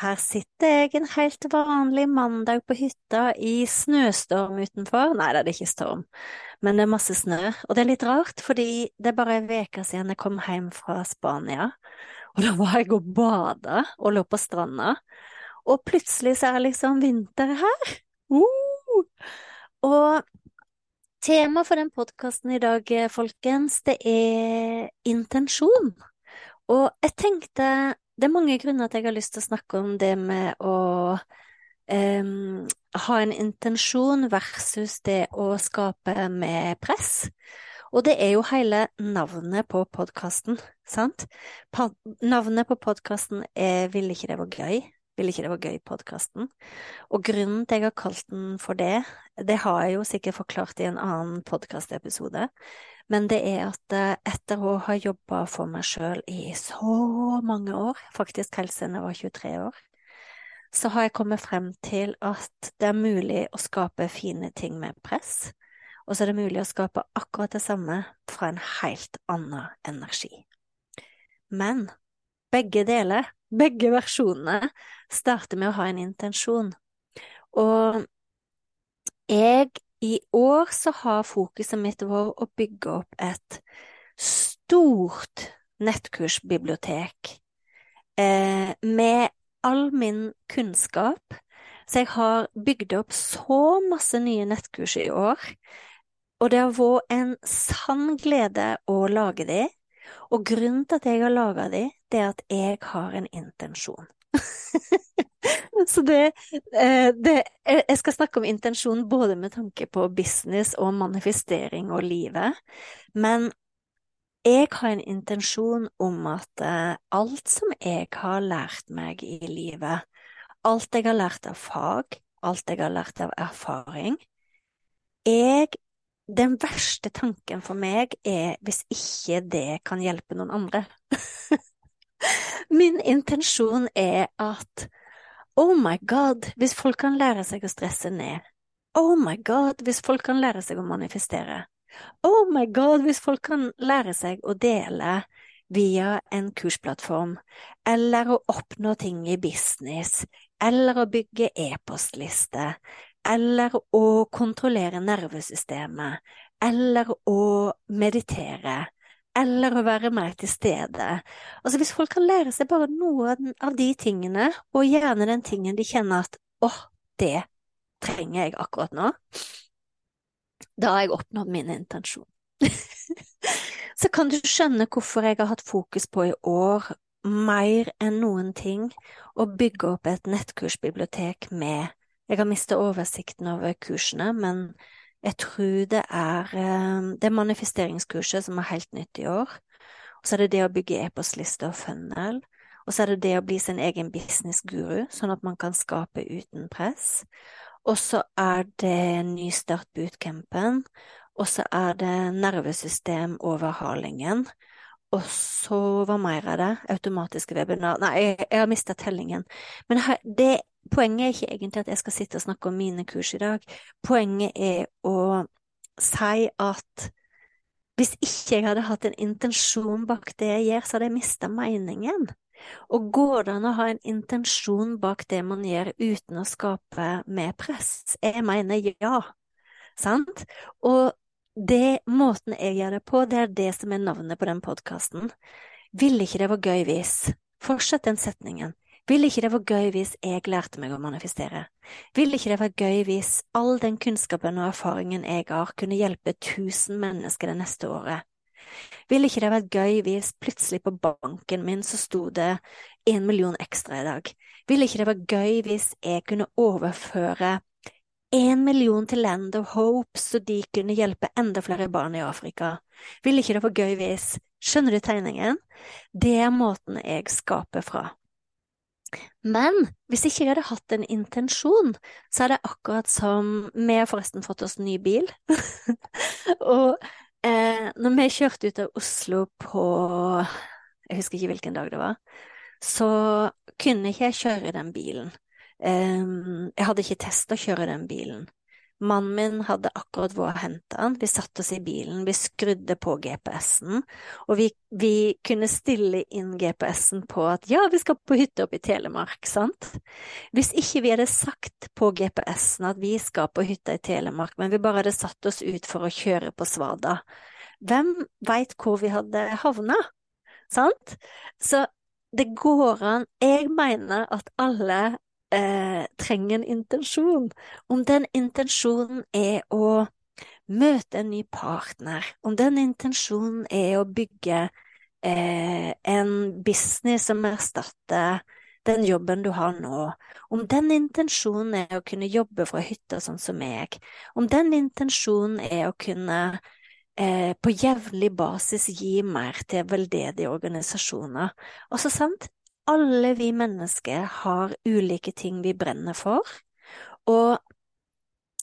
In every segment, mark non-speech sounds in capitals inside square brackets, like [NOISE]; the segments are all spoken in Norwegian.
Her sitter jeg en helt vanlig mandag på hytta i snøstorm utenfor. Nei, det er ikke storm, men det er masse snø. Og det er litt rart, fordi det er bare en uke siden jeg kom hjem fra Spania. Og da var jeg og bada og lå på stranda. Og plutselig så er det liksom vinter her. Uh! Og temaet for den podkasten i dag, folkens, det er intensjon. Og jeg tenkte det er mange grunner til at jeg har lyst til å snakke om det med å um, ha en intensjon versus det å skape med press. Og det er jo hele navnet på podkasten, sant? Pa navnet på podkasten er Ville ikke det var gøy? Ville ikke det var gøy-podkasten? Og grunnen til jeg har kalt den for det, det har jeg jo sikkert forklart i en annen podkastepisode, men det er at eh, etter å ha jobba for meg sjøl i så mange år, faktisk helt siden jeg var 23 år, så har jeg kommet frem til at det er mulig å skape fine ting med press, og så er det mulig å skape akkurat det samme fra en helt annen energi. Men begge deler, begge versjonene, starter med å ha en intensjon. Og jeg i år så har fokuset mitt vært å bygge opp et stort nettkursbibliotek eh, med all min kunnskap. Så jeg har bygd opp så masse nye nettkurs i år, og det har vært en sann glede å lage de. Og grunnen til at jeg har laga de, det er at jeg har en intensjon. [LAUGHS] [LAUGHS] Så det, eh, det, Jeg skal snakke om intensjon både med tanke på business og manifestering og livet, men jeg har en intensjon om at eh, alt som jeg har lært meg i livet, alt jeg har lært av fag, alt jeg har lært av erfaring jeg, Den verste tanken for meg er hvis ikke det kan hjelpe noen andre. [LAUGHS] Min intensjon er at Oh my god, hvis folk kan lære seg å stresse ned. Oh my god, hvis folk kan lære seg å manifestere. Oh my god, hvis folk kan lære seg å dele via en kursplattform, eller å oppnå ting i business, eller å bygge e-postliste, eller å kontrollere nervesystemet, eller å meditere eller å være mer til stede. Altså Hvis folk kan lære seg bare noe av de tingene, og gjerne den tingen de kjenner at åh, det trenger jeg akkurat nå, da har jeg oppnådd min intensjon. [LAUGHS] Så kan du skjønne hvorfor jeg har hatt fokus på i år, mer enn noen ting, å bygge opp et nettkursbibliotek med Jeg har mistet oversikten over kursene, men jeg tror det er det det manifesteringskurset som er helt nytt i år. Og så er det det å bygge e-postliste og funnel. Og så er det det å bli sin egen businessguru, sånn at man kan skape uten press. Og så er det Nystart bootcampen. Og så er det nervesystemoverhalingen. Og så hva mer er det? Automatiske webinar Nei, jeg, jeg har mista tellingen. Men det Poenget er ikke egentlig at jeg skal sitte og snakke om mine kurs i dag. Poenget er å si at hvis ikke jeg hadde hatt en intensjon bak det jeg gjør, så hadde jeg mista meningen. Og går det an å ha en intensjon bak det man gjør uten å skape mer press? Jeg mener ja, sant? Og det måten jeg gjør det på, det er det som er navnet på den podkasten. Ville ikke det vært gøy hvis Fortsett den setningen. Ville ikke det vært gøy hvis jeg lærte meg å manifestere? Ville ikke det vært gøy hvis all den kunnskapen og erfaringen jeg har, kunne hjelpe tusen mennesker det neste året? Ville ikke det vært gøy hvis plutselig på banken min så sto det en million ekstra i dag? Ville ikke det vært gøy hvis jeg kunne overføre en million til Land of Hope, så de kunne hjelpe enda flere barn i Afrika? Ville ikke det på gøy hvis Skjønner du tegningen? Det er måten jeg skaper fra. Men hvis ikke jeg hadde hatt en intensjon, så er det akkurat som Vi har forresten fått oss ny bil. [LAUGHS] og Eh, når vi kjørte ut av Oslo på Jeg husker ikke hvilken dag det var. Så kunne ikke jeg kjøre den bilen. Jeg hadde ikke testa å kjøre den bilen. Mannen min hadde akkurat vært og henta den, vi satte oss i bilen, vi skrudde på GPS-en, og vi, vi, kunne stille inn GPS-en på at ja, vi skal på hytte oppe i Telemark, sant? Hvis ikke vi hadde sagt på GPS-en at vi skal på hytta i Telemark, men vi bare hadde satt oss ut for å kjøre på Svada, hvem veit hvor vi hadde havna? Sant? Så det går an, jeg mener at alle eh, trenger en intensjon. Om den intensjonen er å møte en ny partner, om den intensjonen er å bygge eh, en business som erstatter den jobben du har nå, om den intensjonen er å kunne jobbe fra hytta sånn som meg, om den intensjonen er å kunne eh, på jevnlig basis gi mer til veldedige organisasjoner. Også sant, alle vi mennesker har ulike ting vi brenner for, og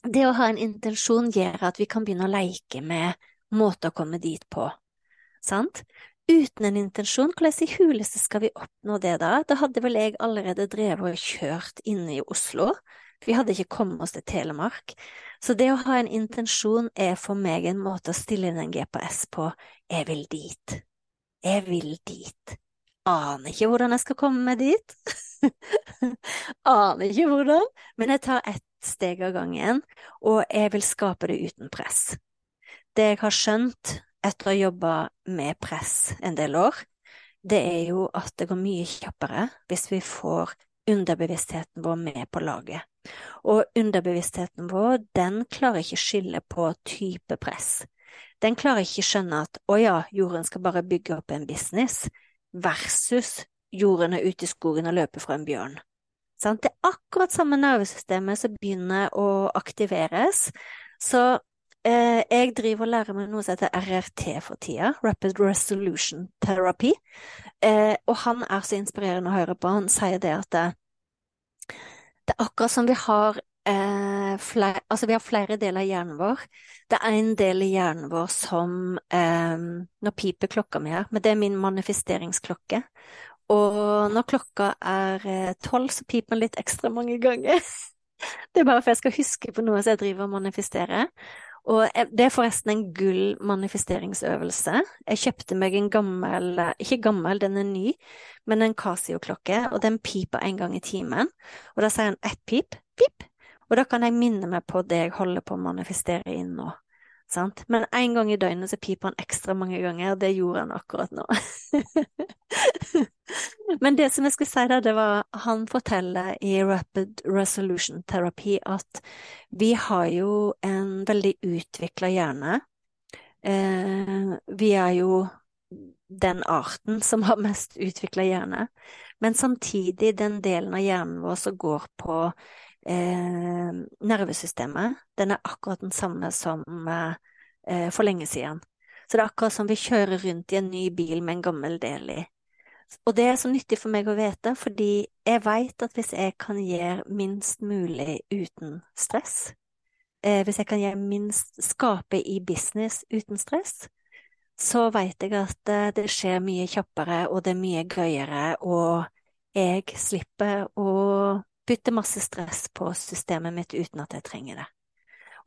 det å ha en intensjon gjør at vi kan begynne å leke med måter å komme dit på, sant? Uten en intensjon, hvordan i huleste skal vi oppnå det da? Da hadde vel jeg allerede drevet og kjørt inne i Oslo, vi hadde ikke kommet oss til Telemark. Så det å ha en intensjon er for meg en måte å stille inn en GPS på, jeg vil dit, jeg vil dit aner ikke hvordan jeg skal komme meg dit. [LAUGHS] aner ikke hvordan, men jeg tar ett steg av gangen, og jeg vil skape det uten press. Det jeg har skjønt etter å ha jobba med press en del år, det er jo at det går mye kjappere hvis vi får underbevisstheten vår med på laget. Og underbevisstheten vår, den klarer ikke skille på type press. Den klarer ikke skjønne at å ja, jorden skal bare bygge opp en business versus jordene ute i skogen og løpe fra en bjørn. Sant? Det er akkurat samme nervesystemet som begynner å aktiveres. Så eh, jeg driver og lærer meg noe som heter RRT for tida, Rapid Resolution Therapy, eh, og han er så inspirerende å høre på. Han sier det at det, det er akkurat som vi har eh, flere, altså vi har flere deler av hjernen vår. Det er en del i hjernen vår som eh, Nå piper klokka mi her, men det er min manifesteringsklokke. Og når klokka er eh, tolv, så piper den litt ekstra mange ganger. [LAUGHS] det er bare for jeg skal huske på noe som jeg driver og manifesterer. Og det er forresten en gull manifesteringsøvelse. Jeg kjøpte meg en gammel, ikke gammel, den er ny, men en Casio-klokke, og den piper en gang i timen. Og da sier den ett pip, pip, og da kan jeg minne meg på det jeg holder på å manifestere inn nå. Sant? Men en gang i døgnet så piper han ekstra mange ganger, det gjorde han akkurat nå. [LAUGHS] Men det som jeg skulle si da, det var Han forteller i Rapid Resolution Therapy at vi har jo en veldig utvikla hjerne. Eh, vi er jo den arten som har mest utvikla hjerne, men samtidig den delen av hjernen vår som går på eh, nervesystemet, den er akkurat den samme som eh, for lenge siden. Så det er akkurat som vi kjører rundt i en ny bil med en gammel del i. Og det er så nyttig for meg å vite, fordi jeg veit at hvis jeg kan gjøre minst mulig uten stress, eh, hvis jeg kan gjøre minst skape i business uten stress, så veit jeg at eh, det skjer mye kjappere, og det er mye gøyere, og jeg slipper å putte masse stress på systemet mitt uten at jeg trenger det.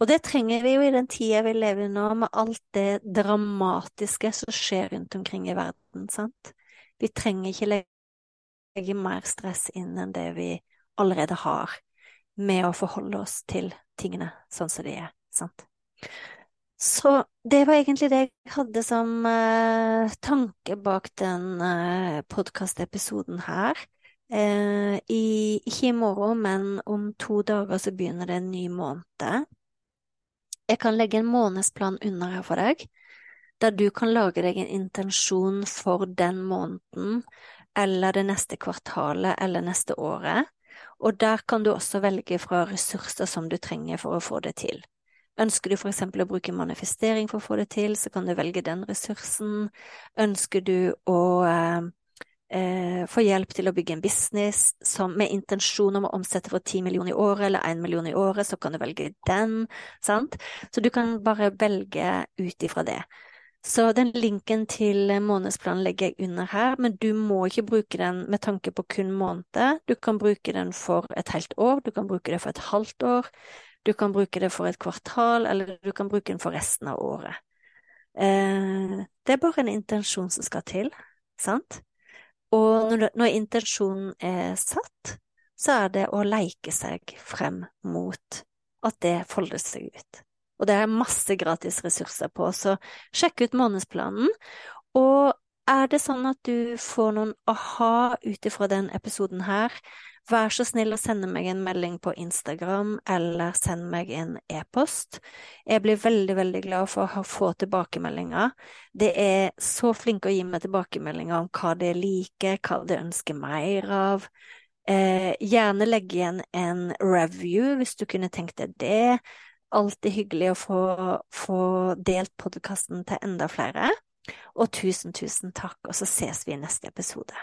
Og det trenger vi jo i den tida vi lever i nå, med alt det dramatiske som skjer rundt omkring i verden, sant. Vi trenger ikke legge mer stress inn enn det vi allerede har, med å forholde oss til tingene sånn som de er, sant? Så det var egentlig det jeg hadde som uh, tanke bak den uh, podkastepisoden her. Uh, i, ikke i morgen, men om to dager så begynner det en ny måned. Jeg kan legge en månedsplan under her for deg, der du kan lage deg en intensjon for den måneden, eller det neste kvartalet, eller neste året. Og der kan du også velge fra ressurser som du trenger for å få det til. Ønsker du for eksempel å bruke manifestering for å få det til, så kan du velge den ressursen. Ønsker du å eh, eh, få hjelp til å bygge en business som, med intensjon om å omsette for 10 millioner i året eller 1 million i året, så kan du velge den, sant? Så du kan bare velge ut ifra det. Så den linken til månedsplanen legger jeg under her, men du må ikke bruke den med tanke på kun måned. Du kan bruke den for et helt år, du kan bruke det for et halvt år, du kan bruke det for et kvartal, eller du kan bruke den for resten av året. Eh, det er bare en intensjon som skal til, sant? Og når, når intensjonen er satt, så er det å leike seg frem mot at det folder seg ut. Og det er masse gratis ressurser på, så sjekk ut månedsplanen. Og er det sånn at du får noen aha ut ifra den episoden her, vær så snill å sende meg en melding på Instagram, eller send meg en e-post. Jeg blir veldig, veldig glad for å få tilbakemeldinger. Det er så flinke å gi meg tilbakemeldinger om hva de liker, hva de ønsker mer av. Eh, gjerne legge igjen en review hvis du kunne tenkt deg det. Alltid hyggelig å få, få delt podkasten til enda flere. Og tusen, tusen takk, og så ses vi i neste episode.